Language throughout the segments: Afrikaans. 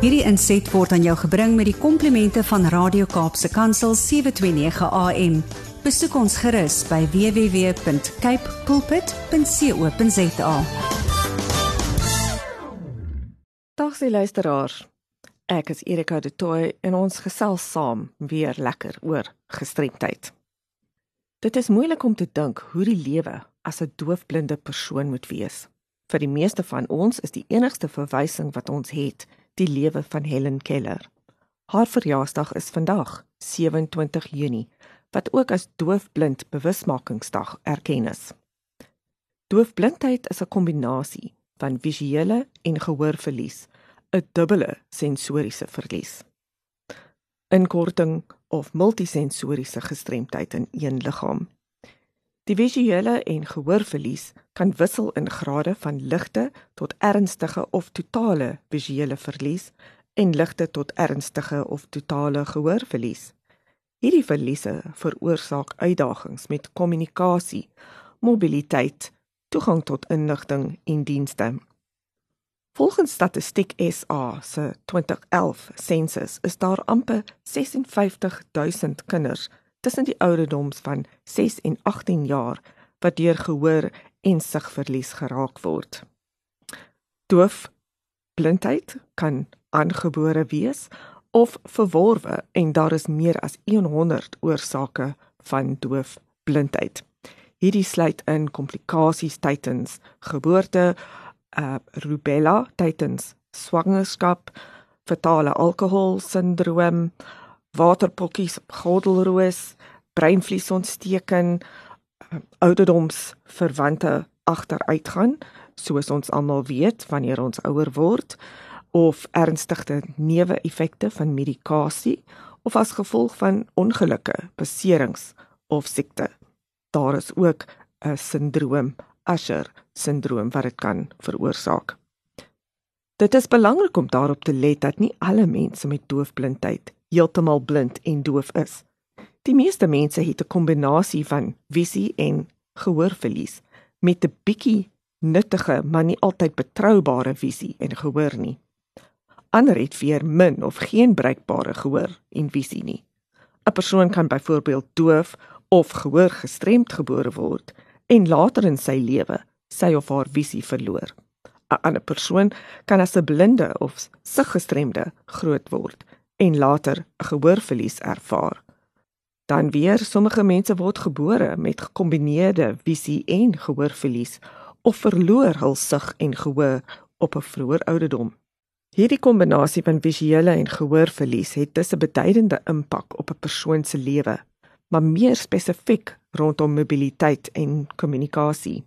Hierdie inset word aan jou gebring met die komplimente van Radio Kaapse Kansel 729 AM. Besoek ons gerus by www.cape pulpit.co.za. Dag se luisteraars. Ek is Erika de Tooy en ons gesels saam weer lekker oor gestremdheid. Dit is moeilik om te dink hoe die lewe as 'n doofblinde persoon moet wees. Vir die meeste van ons is die enigste verwysing wat ons het, die lewe van Helen Keller. Haar verjaarsdag is vandag, 27 Junie, wat ook as doofblind bewusmakingsdag erken is. Doofblindheid is 'n kombinasie van visuele en gehoorverlies, 'n dubbele sensoriese verlies. In korting of multisensoriese gestremdheid in een liggaam. Die visuele en gehoorverlies kan wissel in grade van ligte tot ernstige of totale visuele verlies en ligte tot ernstige of totale gehoorverlies. Hierdie verliese veroorsaak uitdagings met kommunikasie, mobiliteit, toegang tot inligting en dienste. Volgens Statistiek SA se 2011 sensus is daar amper 56000 kinders tussen die ouderdoms van 6 en 18 jaar wat deur gehoor en sigverlies geraak word. Doof blindheid kan aangebore wees of verworwe en daar is meer as 100 oorsake van doof blindheid. Hierdie sluit in komplikasies tydens geboorte, uh rubella tydens swangerskap, fatale alkoholsindroom, waterpokkies op gordelroos, breinvliesontsteking, ouderdoms verwante agteruitgaan, soos ons almal weet wanneer ons ouer word, of ernstige neeweffekte van medikasie of as gevolg van ongelukke, beserings of siekte. Daar is ook 'n sindroom, Usher sindroom wat dit kan veroorsaak. Dit is belangrik om daarop te let dat nie alle mense met doofblindheid heeltemal blind en doof is. Die meeste mense het 'n kombinasie van visie en gehoorverlies met 'n bietjie nuttige, maar nie altyd betroubare visie en gehoor nie. Ander het weer min of geen bruikbare gehoor en visie nie. 'n Persoon kan byvoorbeeld doof of gehoor gestremd gebore word en later in sy lewe sy of haar visie verloor. 'n Ander persoon kan as 'n blinde of siggestremde groot word en later 'n gehoorverlies ervaar. Dan weer sommige mense word gebore met gekombineerde visie en gehoorverlies of verloor hul sig en gehoor op 'n vroeë ouderdom. Hierdie kombinasie van visuele en gehoorverlies het 'n beduidende impak op 'n persoon se lewe, maar meer spesifiek rondom mobiliteit en kommunikasie.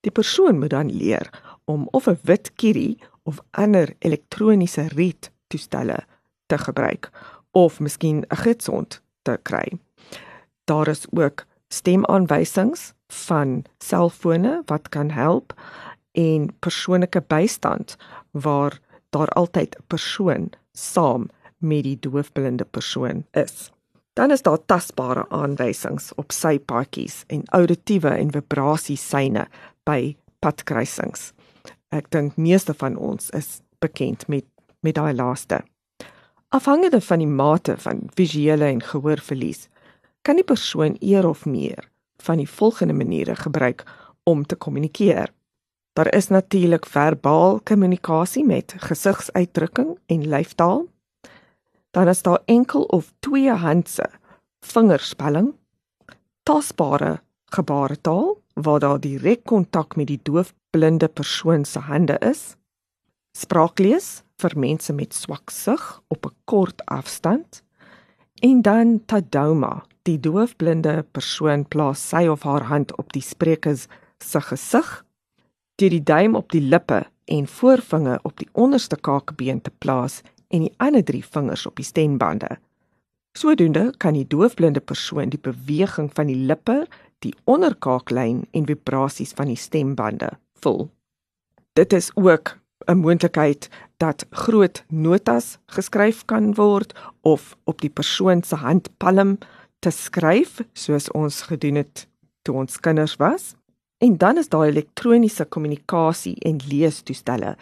Die persoon moet dan leer om of 'n wit kierie of ander elektroniese riettoestelle te gebruik of miskien 'n gidsond te kry. Daar is ook stemaanwysings van selfone wat kan help en persoonlike bystand waar daar altyd 'n persoon saam met die doofblinde persoon is. Dan is daar tasbare aanwysings op sypaadjies en auditiewe en vibrasiesyne by padkruisings. Ek dink meeste van ons is bekend met met daai laaste. Afhangende van die mate van visuele en gehoorverlies, kan die persoon eer of meer van die volgende maniere gebruik om te kommunikeer. Daar is natuurlik verbaal kommunikasie met gesigsuitdrukking en lyfstaal. Dan is daar enkel of twee handse vingerspelling, tasbare gebaretaal waar daar direk kontak met die doofblinde persoon se hande is, spraaklees vir mense met swak sig op 'n kort afstand. En dan tadoma die doofblinde persoon plaas sy of haar hand op die spreker se gesig deur die duim op die lippe en voorvinger op die onderste kaakbeen te plaas en die ander drie vingers op die stembande sodoende kan die doofblinde persoon die beweging van die lippe die onderkaaklyn en vibrasies van die stembande voel. Dit is ook 'n moontlikheid dat groot notas geskryf kan word of op die persoon se handpalm te skryf soos ons gedoen het toe ons kinders was. En dan is daar elektroniese kommunikasie en leestoestelle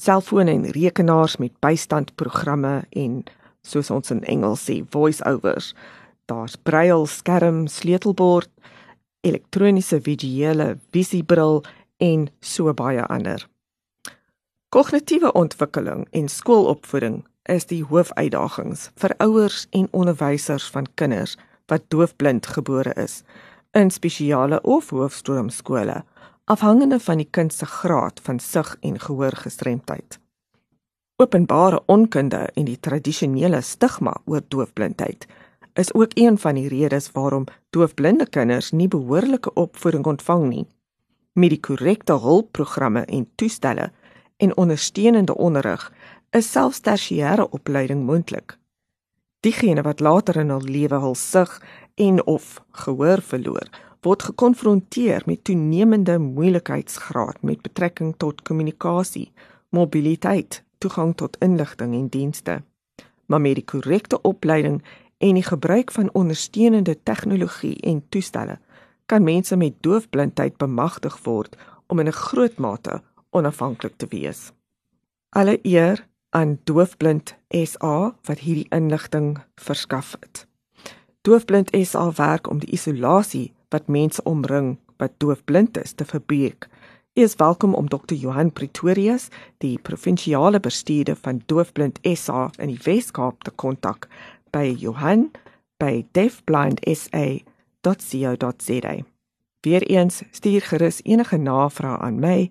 selfone en rekenaars met bystandprogramme en soos ons in Engels sê voice-overs. Daar's braille skerm, sleutelbord, elektroniese visuele visiebril en so baie ander. Kognitiewe ontwikkeling en skoolopvoeding is die hoofuitdagings vir ouers en onderwysers van kinders wat doofblind gebore is in spesiale of hoofstroomskole afhangende van die kind se graad van sig en gehoorgestremdheid. Openbare onkunde en die tradisionele stigma oor doofblindheid is ook een van die redes waarom doofblinde kinders nie behoorlike opvoeding ontvang nie. Met die korrekte hulpprogramme en toestelle en ondersteunende onderrig is selfs tersiêre opleiding moontlik. Diegene wat later in hul lewe hul sig en of gehoor verloor, word gekonfronteer met toenemende moeilikheidsgraad met betrekking tot kommunikasie, mobiliteit, toegang tot inligting en dienste. Maar met die korrekte opleiding en die gebruik van ondersteunende tegnologie en toestelle, kan mense met doofblindheid bemagtig word om in 'n groot mate onafhanklik te wees. Alle eer aan Doofblind SA wat hierdie inligting verskaf het. Doofblind SA werk om die isolasie wat mense omring wat doofblind is te verbreek. U is welkom om Dr. Johan Pretorius, die provinsiale bestuurder van Doofblind SA in die Wes-Kaap te kontak by Johan by deafblindsa.co.za. Weereens stuur gerus enige navrae aan my